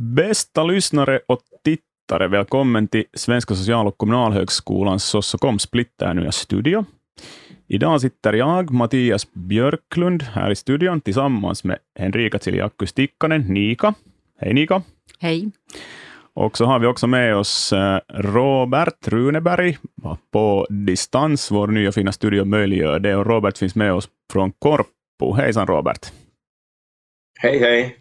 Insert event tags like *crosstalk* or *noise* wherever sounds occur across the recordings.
Bästa lyssnare och tittare, välkommen till Svenska social och kommunalhögskolans Sossokom splitternya studio. Idag sitter jag, Mattias Björklund, här i studion tillsammans med Henrika Tsiliakku Stikkanen, Nika. Hej Nika! Hej! Och så har vi också med oss eh, Robert Runeberg på distans. Vår nya fina studio möjliggör det och Robert finns med oss från Korpo. Hejsan Robert! Hej hej!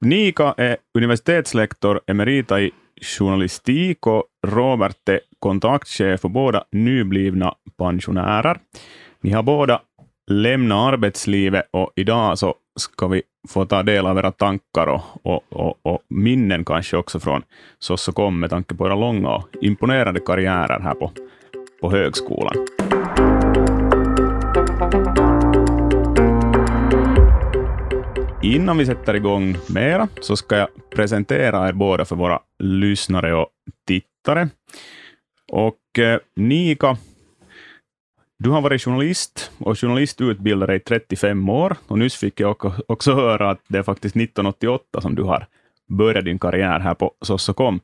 Nika är universitetslektor emerita i journalistik och Robert är kontaktchef för båda nyblivna pensionärer. Ni har båda lämnat arbetslivet och idag så ska vi få ta del av era tankar och, och, och, och minnen kanske också från Sossokom med tanke på era långa och imponerande karriärer här på, på högskolan. Innan vi sätter igång mera så ska jag presentera er båda för våra lyssnare och tittare. Och eh, Nika, du har varit journalist och journalistutbildare i 35 år och nyss fick jag också höra att det är faktiskt 1988 som du har börjat din karriär här på Sossokom.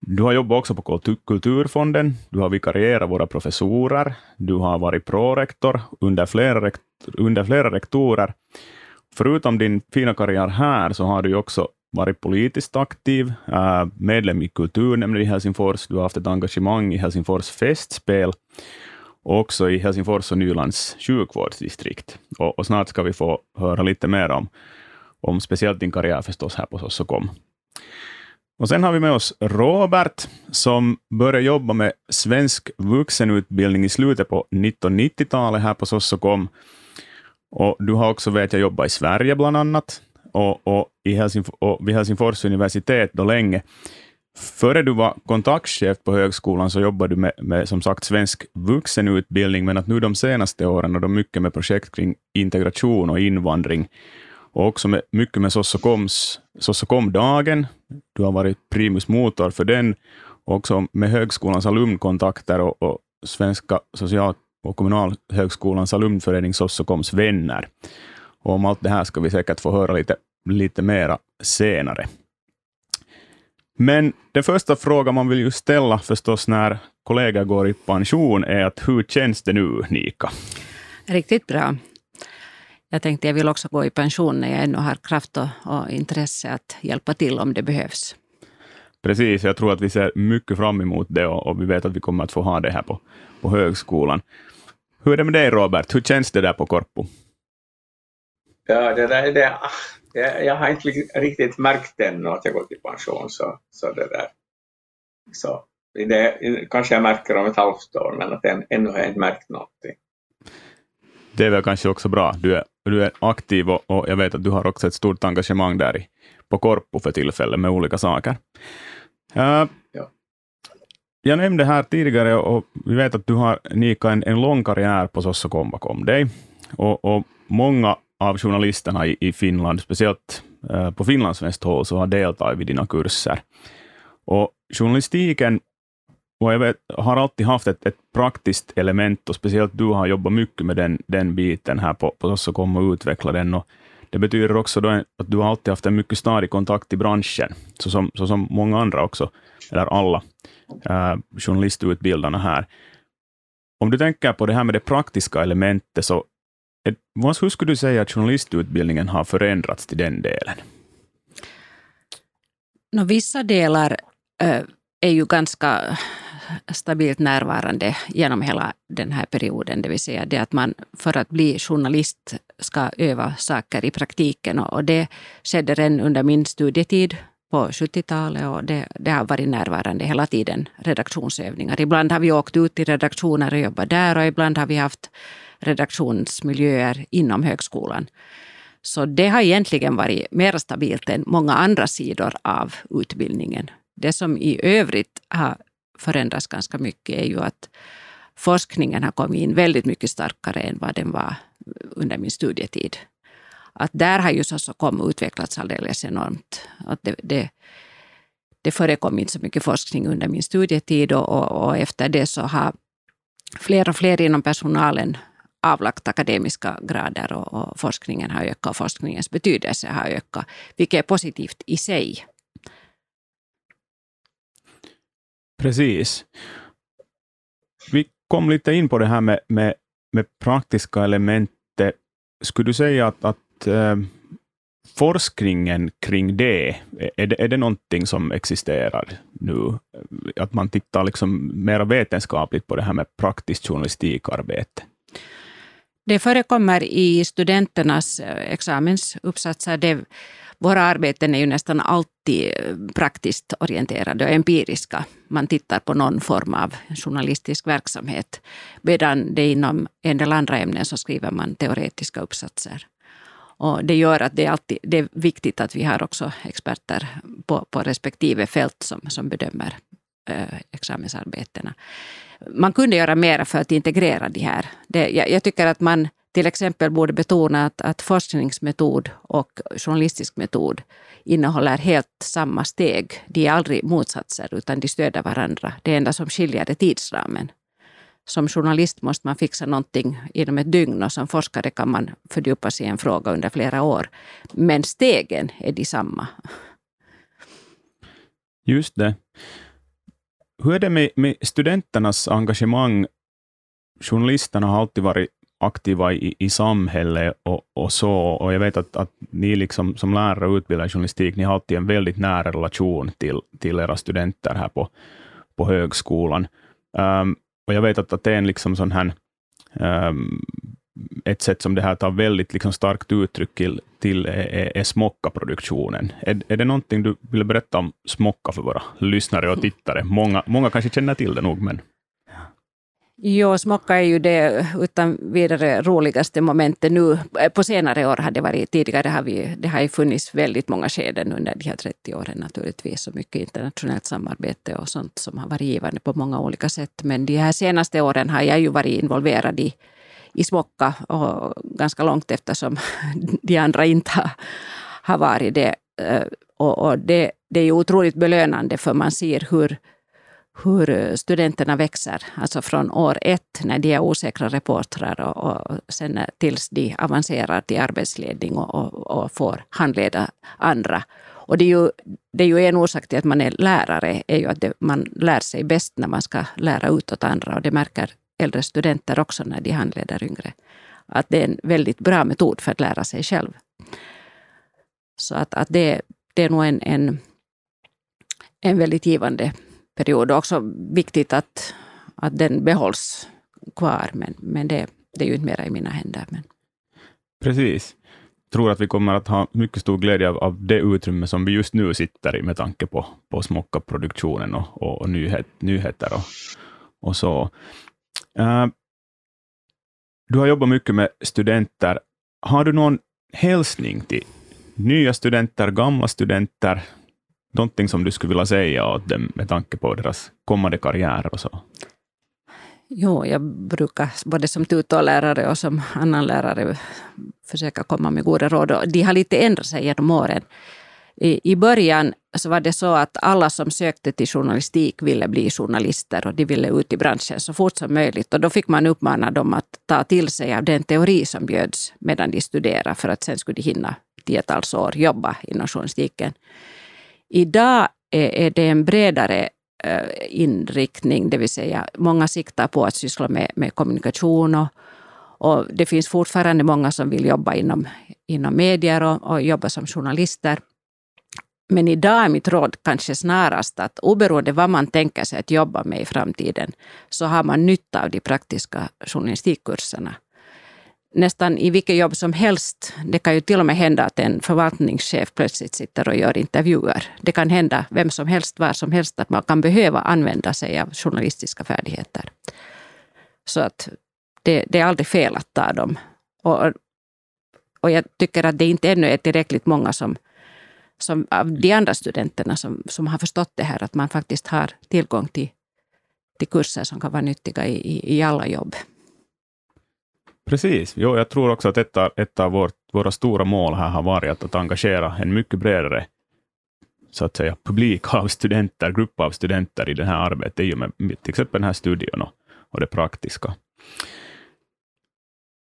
Du har jobbat också på Kulturfonden, du har vikarierat våra professorer, du har varit prorektor under flera, under flera rektorer förutom din fina karriär här så har du också varit politiskt aktiv, äh, medlem i kulturnämnden i Helsingfors, du har haft ett engagemang i Helsingfors festspel, och också i Helsingfors och Nylands sjukvårdsdistrikt. Och, och, snart ska vi få höra lite mer om, om speciellt din karriär förstås här på Sossokom. Och sen har vi med oss Robert, som började jobba med svensk vuxenutbildning i slutet på 1990-talet här på Sossokom, och du har också, vet jag, jobbat i Sverige bland annat, och, och, i Helsingf och vid Helsingfors universitet då länge. Före du var kontaktchef på högskolan så jobbade du med, med som sagt svensk vuxenutbildning, men att nu de senaste åren har du mycket med projekt kring integration och invandring, och också med, mycket med Sossokoms, Sossokomdagen. Du har varit primus motor för den, och också med högskolans alumnkontakter och, och Svenska socialt och Kommunalhögskolans alumnförening Sossokoms vänner. Och om allt det här ska vi säkert få höra lite, lite mera senare. Men den första frågan man vill ju ställa förstås när kollegor går i pension är att hur känns det nu, Nika? Riktigt bra. Jag tänkte jag vill också gå i pension när jag ännu har kraft och, och intresse att hjälpa till om det behövs. Precis, jag tror att vi ser mycket fram emot det och, och vi vet att vi kommer att få ha det här på, på högskolan. Hur är det med dig Robert? Hur känns det där på Korpo? Ja, det där, det, jag, jag har inte riktigt märkt ännu att jag gått i pension. Så, så det där. Så, det, kanske jag märker om ett halvt år, men att än, ännu har jag inte märkt någonting. Det är väl kanske också bra. Du är, du är aktiv och, och jag vet att du har också ett stort engagemang där i, på Korpo för tillfället med olika saker. Uh, jag nämnde här tidigare, och vi vet att du har, Nika, en, en lång karriär på Sossokom bakom dig. Och, och, många av journalisterna i, i Finland, speciellt eh, på finlandssvenskt håll, så har deltagit vid dina kurser. Och journalistiken och jag vet, har alltid haft ett, ett, praktiskt element, och speciellt du har jobbat mycket med den, den biten här på, på Sossokom och utveckla den. Och det betyder också att du har alltid haft en mycket stadig kontakt i branschen, så som, så som många andra också, eller alla äh, journalistutbildarna här. Om du tänker på det här med det praktiska elementet, så hur skulle du säga att journalistutbildningen har förändrats till den delen? No, vissa delar äh, är ju ganska stabilt närvarande genom hela den här perioden. Det vill säga det att man för att bli journalist ska öva saker i praktiken. Och det skedde redan under min studietid på 70-talet och det, det, har varit närvarande hela tiden, redaktionsövningar. Ibland har vi åkt ut till redaktioner och jobbat där och ibland har vi haft redaktionsmiljöer inom högskolan. Så det har egentligen varit mer stabilt än många andra sidor av utbildningen. Det som i övrigt har förändrats ganska mycket är ju att forskningen har kommit in väldigt mycket starkare än vad den var under min studietid att där har ju Sossocom utvecklats alldeles enormt. Att det, det, det förekom inte så mycket forskning under min studietid och, och, och, efter det så har fler och fler inom personalen avlagt akademiska grader och, och forskningen har ökat och forskningens betydelse har ökat, vilket är positivt i sig. Precis. Vi kom lite in på det här med, med, med praktiska element. Skulle du säga att, att eh, forskningen kring det, är det, är det någonting som existerar nu? Att man tittar liksom mer vetenskapligt på det här med praktiskt journalistikarbete? Det förekommer i studenternas eh, examensuppsatser. Det, våra arbeten är ju nästan alltid eh, praktiskt orienterade och empiriska. Man tittar på någon form av journalistisk verksamhet. Medan det inom en del andra ämnen så skriver man teoretiska uppsatser. Och det gör att det är, alltid, det är viktigt att vi har också experter på, på respektive fält som, som bedömer eh, examensarbetena. Man kunde göra mer för att integrera de här. Det, jag, jag tycker att man till exempel borde betona att, att forskningsmetod och journalistisk metod innehåller helt samma steg. De är aldrig motsatser utan de stöder varandra. Det enda som skiljer är tidsramen som journalist måste man fixa någonting inom ett dygn och som forskare kan man fördjupa sig i en fråga under flera år. Men stegen är de samma. Just det. Hur är det med, med studenternas engagemang? Journalisterna har alltid varit aktiva i, i samhället och, och så. Och jag vet att, att ni liksom, som lärare och utbildare i journalistik, ni har alltid en väldigt nära relation till, till era studenter här på, på högskolan. Um, och jag vet att, Aten, liksom sån här, um, ett sätt som det här tar väldigt liksom starkt uttryck till, till är, är Smocka-produktionen. Är, är det någonting du vill berätta om Smocka för våra lyssnare och tittare? Många, många kanske känner till det nog, men Jo, smocka är ju det utan vidare roligaste momentet nu. På senare år har det varit, tidigare har vi, det har ju funnits väldigt många skeden under de här 30 åren naturligtvis. och mycket internationellt samarbete och sånt som har varit givande på många olika sätt. Men de här senaste åren har jag ju varit involverad i, i smocka och ganska långt eftersom *laughs* de andra inte har varit det. Eh, och, och det, det är ju otroligt belönande för man ser hur hur eh, studenterna växer, alltså från år ett när de är osäkra reportrar och, och sen eh, tills de avancerar till arbetsledning och, och, och, får handleda andra. Och det är, ju, det är ju en orsak till att man är lärare, är ju att det, man lär sig bäst när man ska lära ut åt andra och det märker äldre studenter också när de handleder yngre. Att det är en väldigt bra metod för att lära sig själv. Så att, att det, det är nog en, en, en väldigt givande period. Och också viktigt att, att den behålls kvar. Men, men det, det är ju inte mera i mina händer. Men. Precis. Jag tror att vi kommer att ha mycket stor glädje av, av det utrymme som vi just nu sitter i med tanke på, på Smocka-produktionen och, och, och nyhet, nyheter och, och så. Uh, du har jobbat mycket med studenter. Har du någon hälsning till nya studenter, gamla studenter, någonting som du skulle vilja säga åt dem med tanke på deras kommande karriär och så? Jo, jag brukar både som tutorlärare och som annan lärare försöka komma med goda råd. De har lite ändrat sig genom åren. I, början så var det så att alla som sökte till journalistik ville bli journalister och de ville ut i branschen så fort som möjligt. Och då fick man uppmana dem att ta till sig av den teori som bjöds medan de studerade för att sen skulle de hinna tiotals år jobba inom journalistiken. Idag är det en bredare eh, inriktning, det vill säga många siktar på att syssla med, med kommunikation och, och, det finns fortfarande många som vill jobba inom, inom medier och, och jobba som journalister. Men idag är mitt råd kanske snarast att oberoende vad man tänker sig att jobba med i framtiden så har man nytta av de praktiska journalistikkurserna nästan i vilket jobb som helst. Det kan ju till och med hända att en förvaltningschef plötsligt sitter och gör intervjuer. Det kan hända vem som helst, var som helst, att man kan behöva använda sig av journalistiska färdigheter. Så att det, det är aldrig fel att ta dem. Och, och jag tycker att det inte ännu är tillräckligt många som, som av de andra studenterna som, som har förstått det här, att man faktiskt har tillgång till, till kurser som kan vara nyttiga i, i, i alla jobb. Precis. Jo, jag tror också att ett av, ett av vårt, våra stora mål här har varit att, engagera en mycket bredare så att säga, publik av studenter, grupp av studenter i det här arbetet, i och med till exempel den här studion och, och det praktiska.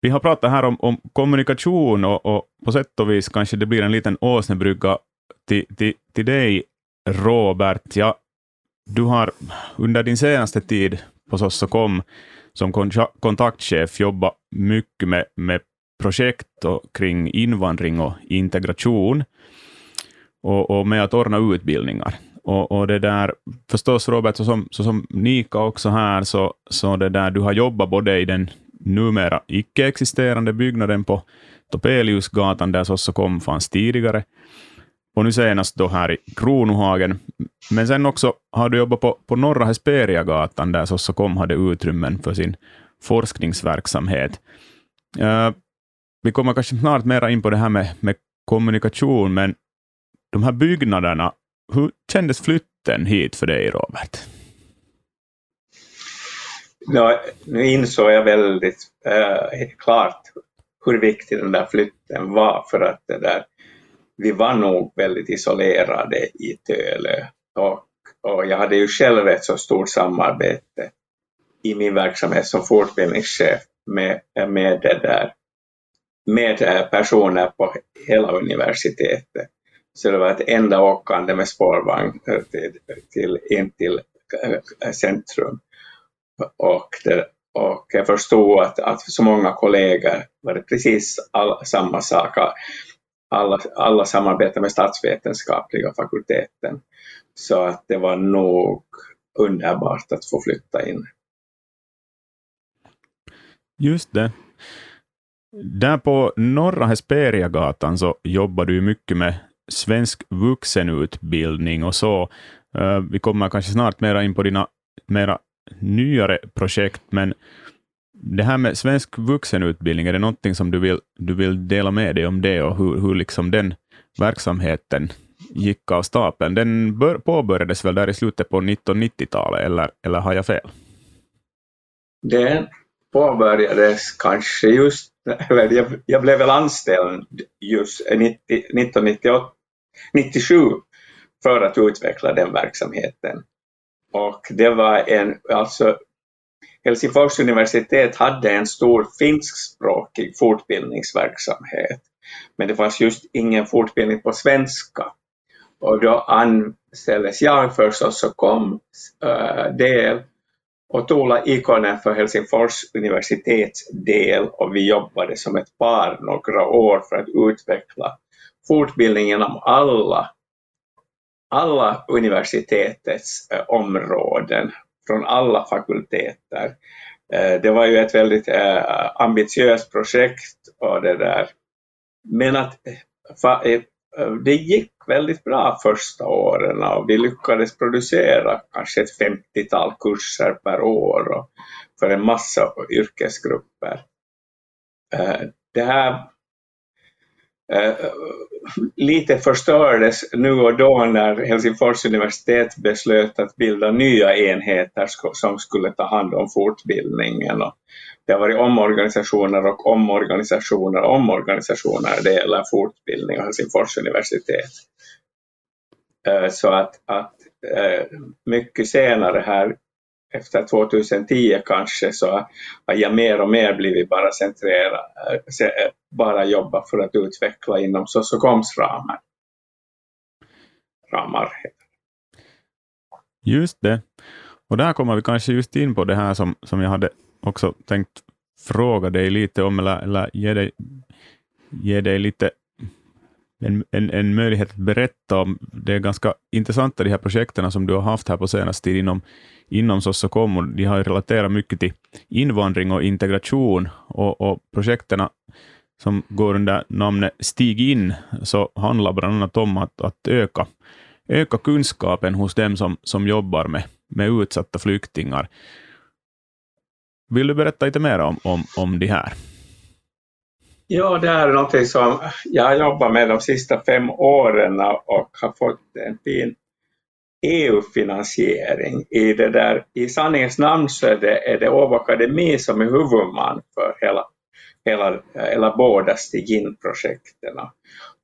vi har pratat här om, om kommunikation och, och, på sätt och vis kanske det blir en liten åsnebrygga till, till, till dig, Robert. Ja, du har under din senaste tid på Sossokom som kontaktchef jobbat mycket med, med projekt och kring invandring och integration och, och med att ordna utbildningar. Och, och, det där, förstås Robert, så som, så som Nika också här, så, så det där, du har jobbat både i den numera icke-existerande byggnaden på Topeliusgatan, där Sosso kom fanns tidigare, och nu senast då här i Kronohagen. Men sen också har du jobbat på, på Norra Hesperiagatan, där Sossokom hade utrymmen för sin forskningsverksamhet. Uh, vi kommer kanske snart mera in på det här med, med kommunikation, men de här byggnaderna, hur kändes flytten hit för dig, Robert? Ja, nu insåg jag väldigt äh, klart hur viktig den där flytten var för att det där, vi var nog väldigt isolerade i Tölö och, och jag hade ju själv ett så stort samarbete i min verksamhet som fortbildningschef med, med, det där, med eh, personer på hela universitetet. Så det var ett enda åkande med spårvagn eh, till, till, in till eh, centrum. Och, det, och jag förstod att, att för så många kollegor var det precis all, samma sak. Alla, alla samarbetar med statsvetenskapliga fakulteten. Så att det var nog underbart att få flytta in. Just det. Där på Norra Hesperiagatan så jobbar du mycket med svensk vuxenutbildning och så. Eh, vi kommer kanske snart mera in på dina mera nyare projekt, men det här med svensk vuxenutbildning, är det någonting som du vill, du vill dela med dig om det och hur, hur liksom den verksamheten gick av stapeln? Den bör, påbörjades väl där i slutet på 1990-talet, eller, eller har jag fel? Den påbörjades kanske just, jag, jag blev väl anställd just 90, 1998, 97 för att utveckla den verksamheten. Och det var en, alltså Helsingfors universitet hade en stor finskspråkig fortbildningsverksamhet, men det fanns just ingen fortbildning på svenska. Och då anställdes jag förstås och kom äh, del och Tuula Ikonen för Helsingfors universitets del och vi jobbade som ett par några år för att utveckla fortbildningen om alla alla universitetets eh, områden, från alla fakulteter. Eh, det var ju ett väldigt eh, ambitiöst projekt och det där. Men att eh, det gick väldigt bra första åren och vi lyckades producera kanske ett 50-tal kurser per år för en massa yrkesgrupper. Det här Eh, lite förstördes nu och då när Helsingfors universitet beslöt att bilda nya enheter som skulle ta hand om fortbildningen. Och det har varit omorganisationer och omorganisationer och omorganisationer när det gäller fortbildning och Helsingfors universitet. Eh, så att, att eh, mycket senare här efter 2010 kanske så har jag mer och mer blivit bara centrerad, bara jobba för att utveckla inom Sosocoms ramar. ramar. Just det. Och där kommer vi kanske just in på det här som, som jag hade också tänkt fråga dig lite om, eller, eller ge, dig, ge dig lite en, en, en möjlighet att berätta om. Det är ganska intressanta de här projekten som du har haft här på senaste tid inom, inom Sossokom. de har relaterat mycket till invandring och integration, och, och projekten som går under namnet Stig in, så handlar bland annat om att, att öka, öka kunskapen hos dem som, som jobbar med, med utsatta flyktingar. Vill du berätta lite mer om, om, om det här? Ja, det här är någonting som jag har jobbat med de sista fem åren och har fått en fin EU-finansiering i det där. I sanningens namn så är det, är det Åbo Akademi som är huvudman för hela, hela, hela båda Stigin-projekten.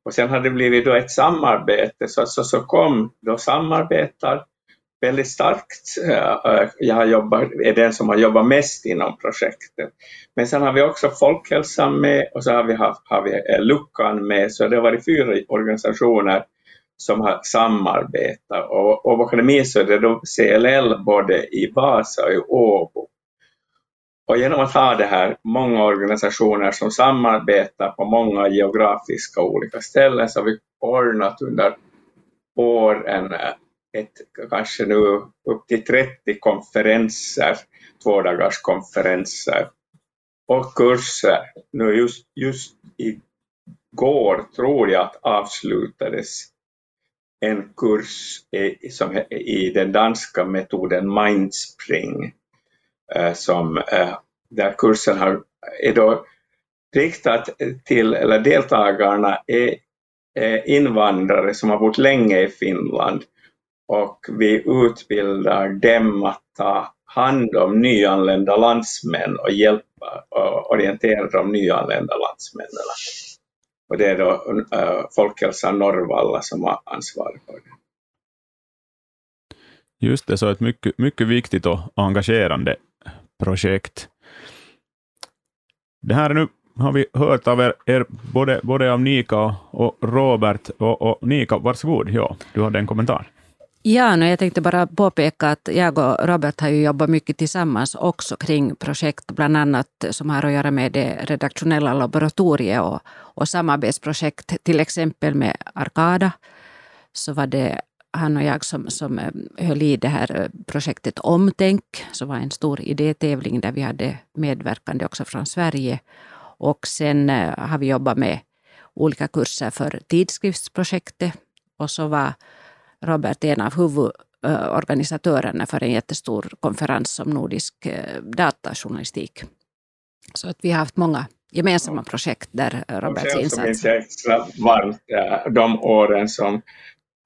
Och sen har det blivit då ett samarbete, så att så, så kom då samarbetar väldigt starkt. Eh, jag har jobbat, är den som har jobbat mest inom projektet. Men sen har vi också folkhälsan med och så har vi, haft, har vi eh, Luckan med, så det har varit fyra organisationer som har samarbetat. Och, och akademin så är det då CLL både i Vasa och i Åbo. Och genom att ha det här, många organisationer som samarbetar på många geografiska olika ställen, så har vi ordnat under åren eh, ett, kanske nu upp till 30 konferenser, tvådagars konferenser och kurser. Nu just, just igår tror jag att avslutades en kurs i, som, i den danska metoden Mindspring, eh, som, eh, där kursen har, är då riktad till, eller deltagarna är, är invandrare som har bott länge i Finland och vi utbildar dem att ta hand om nyanlända landsmän och hjälpa och orientera de nyanlända landsmännen. Och det är då eh, Folkhälsan Norrvalla som har ansvar för det. Just det, så ett mycket, mycket viktigt och engagerande projekt. Det här nu har vi hört av er, er både, både av Nika och Robert. Och, och Nika, varsågod, ja, du hade en kommentar. Ja, no, jag tänkte bara påpeka att jag och Robert har ju jobbat mycket tillsammans också kring projekt, bland annat som har att göra med det redaktionella laboratoriet och, och samarbetsprojekt, till exempel med Arkada. Så var det han och jag som, som eh, höll i det här eh, projektet Omtänk, som var en stor idétävling där vi hade medverkande också från Sverige. Och sen eh, har vi jobbat med olika kurser för tidskriftsprojektet. Och så var Robert en av huvudorganisatörerna för en jättestor konferens om nordisk eh, datajournalistik. Så att vi har haft många gemensamma projekt där Roberts insats... minns jag extra varmt de åren som,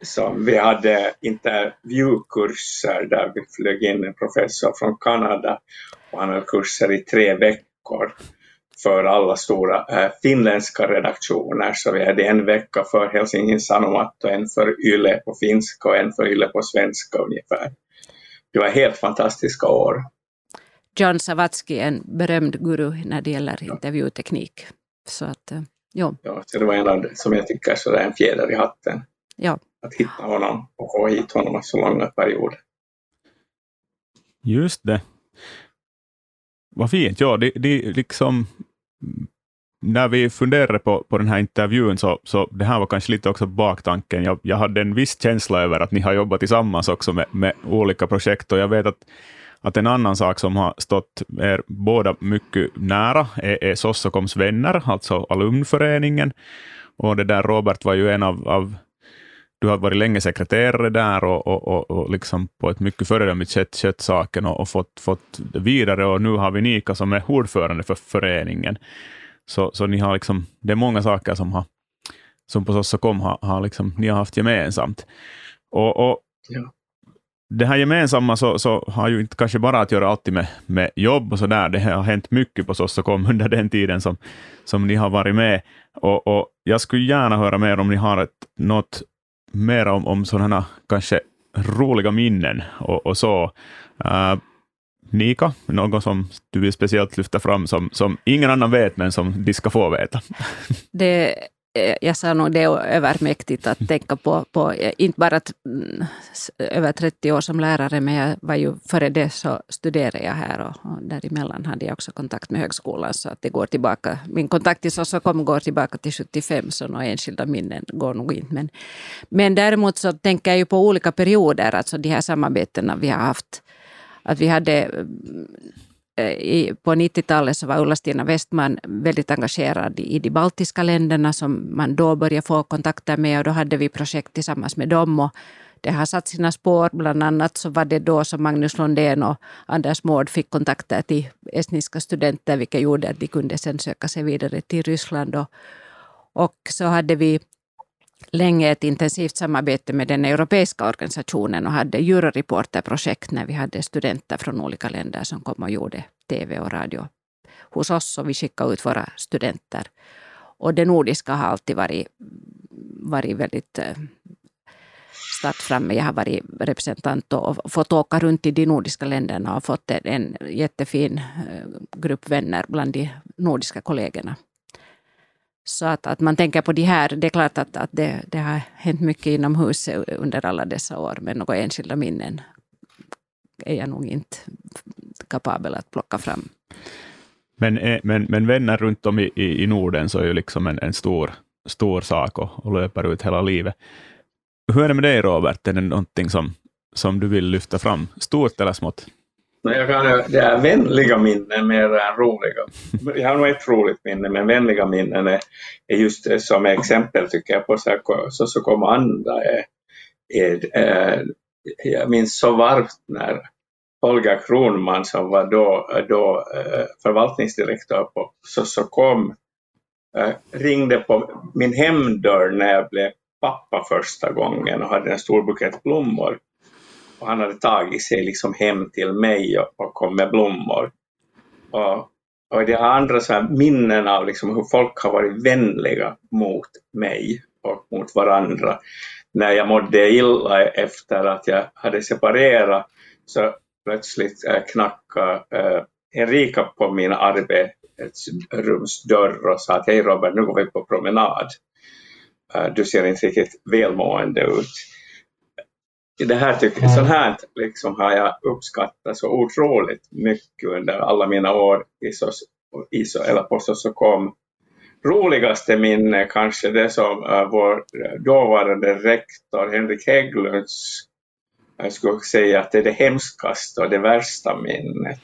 som vi hade intervjukurser där vi flög in en professor från Kanada. Och han hade kurser i tre veckor för alla stora äh, finländska redaktioner. Så vi hade en vecka för Helsingin Sanomat och en för Yle på finska och en för Yle på svenska ungefär. Det var helt fantastiska år. John Savatsky är en berömd guru när det gäller intervjuteknik. Så att, äh, ja. ja så det var en av som jag tycker så en fjäder i hatten. Ja. Att hitta honom och få hit honom så långa perioder. Just det. Vad fint. Ja, det, det liksom när vi funderade på, på den här intervjun, så, så det här var kanske lite också baktanken. Jag, jag hade en viss känsla över att ni har jobbat tillsammans också med, med olika projekt, och jag vet att, att en annan sak som har stått er båda mycket nära är, är Sossokoms vänner, alltså alumnföreningen. Och det där Robert var ju en av, av du har varit länge sekreterare där och, och, och, och liksom på ett mycket föredömligt sätt skött saken och, och fått, fått vidare. Och nu har vi Nika som är ordförande för föreningen. Så, så ni har liksom, det är många saker som, har, som på Sossokom har, har liksom, ni har haft gemensamt. Och, och ja. Det här gemensamma så, så, har ju inte kanske bara att göra alltid med, med jobb och så där. Det har hänt mycket på Sossokom under den tiden som, som ni har varit med. Och, och jag skulle gärna höra mer om ni har ett, något mer om, om sådana kanske roliga minnen och, och så. Uh, Nika, någon som du vill speciellt lyfta fram som, som ingen annan vet, men som de ska få veta? Det Eh, jag sa nog det är övermäktigt att tänka på, på eh, inte bara att, mm, över 30 år som lärare, men jag var ju före det så studerade jag här och, och däremellan hade jag också kontakt med högskolan så att det går tillbaka. Min kontakt till Sossocom går tillbaka till 75 så några enskilda minnen går nog inte. Men, men däremot så tänker jag ju på olika perioder, alltså de här samarbetena vi har haft. Att vi hade mm, på 90-talet så var Ulla-Stina Westman väldigt engagerad i de baltiska länderna som man då började få kontakter med och då hade vi projekt tillsammans med dem. Och det har satt sina spår. Bland annat så var det då som Magnus Lundén och Anders Mård fick kontakter till estniska studenter vilket gjorde att de kunde sen söka sig vidare till Ryssland. Och, och så hade vi länge ett intensivt samarbete med den europeiska organisationen och hade juryreporterprojekt när vi hade studenter från olika länder som kom och gjorde tv och radio hos oss och vi skickade ut våra studenter. Och det nordiska har alltid varit, varit väldigt eh, starkt start framme. Jag har varit representant och fått åka runt i de nordiska länderna och fått en jättefin eh, grupp vänner bland de nordiska kollegorna. Så att, att man tänker på de här, det är klart att, att det, det har hänt mycket inomhus under alla dessa år, men några enskilda minnen är jag nog inte kapabel att plocka fram. Men, eh, men, men vänner runt om i, i, Norden så är ju liksom en, en stor, stor sak och, och löper ut hela livet. Hur är det med dig Robert? Är det någonting som, som du vill lyfta fram, stort eller smått? Jag kan, det är vänliga minnen mer än roliga. *laughs* Jag har nog ett roligt minne, men vänliga minnen är, är just som exempel tycker jag på så, här, så, så kom andra. Är, är, är, jag minns så varmt när Holger Kronman som var då, då eh, förvaltningsdirektör på Sossocom eh, ringde på min hemdörr när jag blev pappa första gången och hade en stor bukett blommor. Och han hade tagit sig liksom hem till mig och, och kom med blommor. Och, och det har andra så här minnen av liksom hur folk har varit vänliga mot mig och mot varandra. När jag mådde illa efter att jag hade separerat så plötsligt eh, knackade eh, Erika på min arbetsrumsdörr och sa att hej Robert, nu går vi på promenad. Eh, du ser inte riktigt välmående ut. Det här tycker, mm. sånt här liksom har jag uppskattat så otroligt mycket under alla mina år i, SOS, i eller på Sossocom. Roligaste minne kanske det som uh, vår dåvarande rektor Henrik Hägglunds jag skulle säga att det är det hemskaste och det värsta minnet.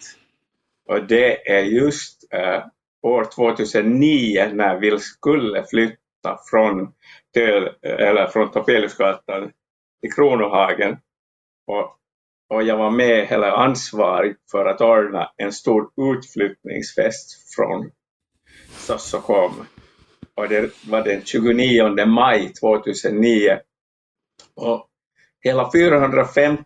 Och det är just äh, år 2009 när vi skulle flytta från, till, eller från Topeliusgatan i Kronohagen. Och, och jag var med, eller ansvarig för att ordna en stor utflyttningsfest från Sossokom. Och det var den 29 maj 2009. Och hela 450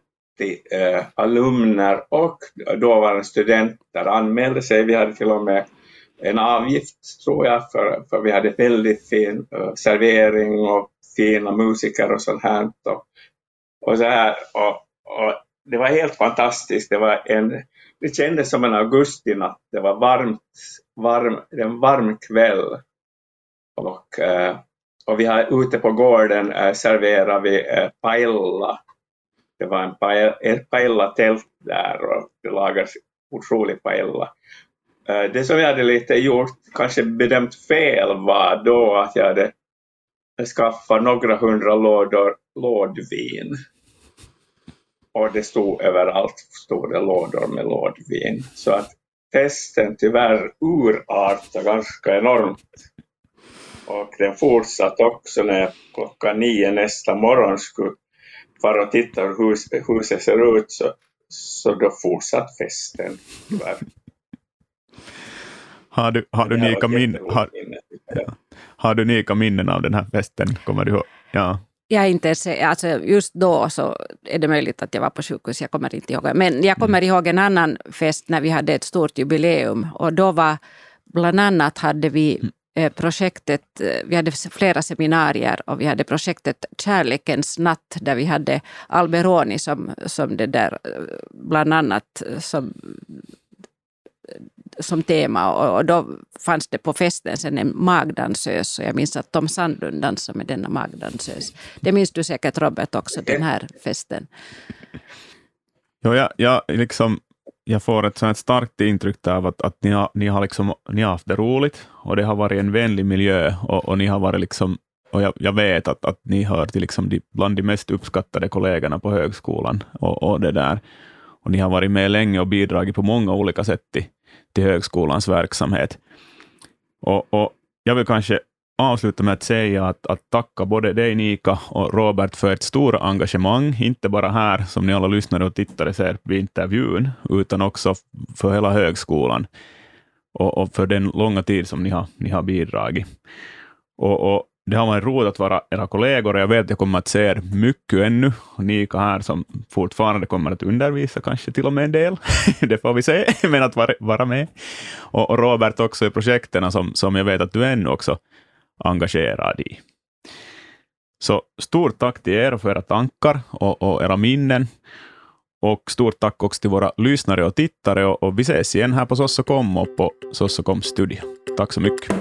eh, alumner och dåvarande studenter anmälde sig. Vi hade till och med en avgift, tror jag, för, för vi hade väldigt fin eh, servering och fina musiker och sånt här. Och, och så här och, och, det var helt fantastiskt. Det, var en, det kändes som en augustinatt. Det var varmt, varm, en varm kväll. Och, eh, och vi har ute på gården eh, serverat vi eh, paella. Det var en paella, ett paella-tält där och det lagas otrolig paella. Det som jag hade lite gjort, kanske bedömt fel var då att jag hade skaffa några hundra lådor lådvin. Och det stod överallt stod det lådor med lådvin. Så att festen tyvärr urartade ganska enormt och den fortsatte också när jag klockan nio nästa morgon skulle fara och titta hur huset ser ut så, så då fortsatte festen tyvärr. Har du, har du, nika, min, har, ja. har du nika minnen av den här festen? Kommer du ihåg? Ja. Jag inte ens, alltså just då så är det möjligt att jag var på sjukhus, jag kommer inte ihåg. Men jag kommer mm. ihåg en annan fest när vi hade ett stort jubileum och då var bland annat hade vi mm. Eh, projektet, eh, vi hade flera seminarier och vi hade projektet Kärlekens natt där vi hade Alberoni som, som det där eh, bland annat som, som tema och, och då fanns det på festen sen en magdansös och jag minns att Tom Sandlund dansade med denna magdansös. Det minns du säkert Robert också, den här festen. Ja, jag, jag liksom jag får ett sånt starkt intryck av att, att ni, har, ni, har liksom, ni har haft det roligt och det har varit en vänlig miljö och, och ni har varit liksom och jag, jag, vet att, att ni hör till liksom de, bland de mest uppskattade kollegorna på högskolan. Och, och, det där. och Ni har varit med länge och bidragit på många olika sätt till, till högskolans verksamhet. Och, och Jag vill kanske avsluta med att säga att, att tacka både dig Nika och Robert för ett stort engagemang, inte bara här som ni alla lyssnare och tittare ser vid intervjun, utan också för hela högskolan och, och för den långa tid som ni har, ni har bidragit. Och, och det har varit roligt att vara era kollegor och jag vet att jag kommer att se er mycket ännu. Nika här som fortfarande kommer att undervisa, kanske till och med en del. *laughs* det får vi se, *laughs* men att vara, vara med. Och, och Robert också i projekten som, som jag vet att du ännu också engagerad i. Så stort tack till er för era tankar och, och era minnen. Och stort tack också till våra lyssnare och tittare. Och, och vi ses igen här på Sossokom och på Sossokom studio. Tack så mycket.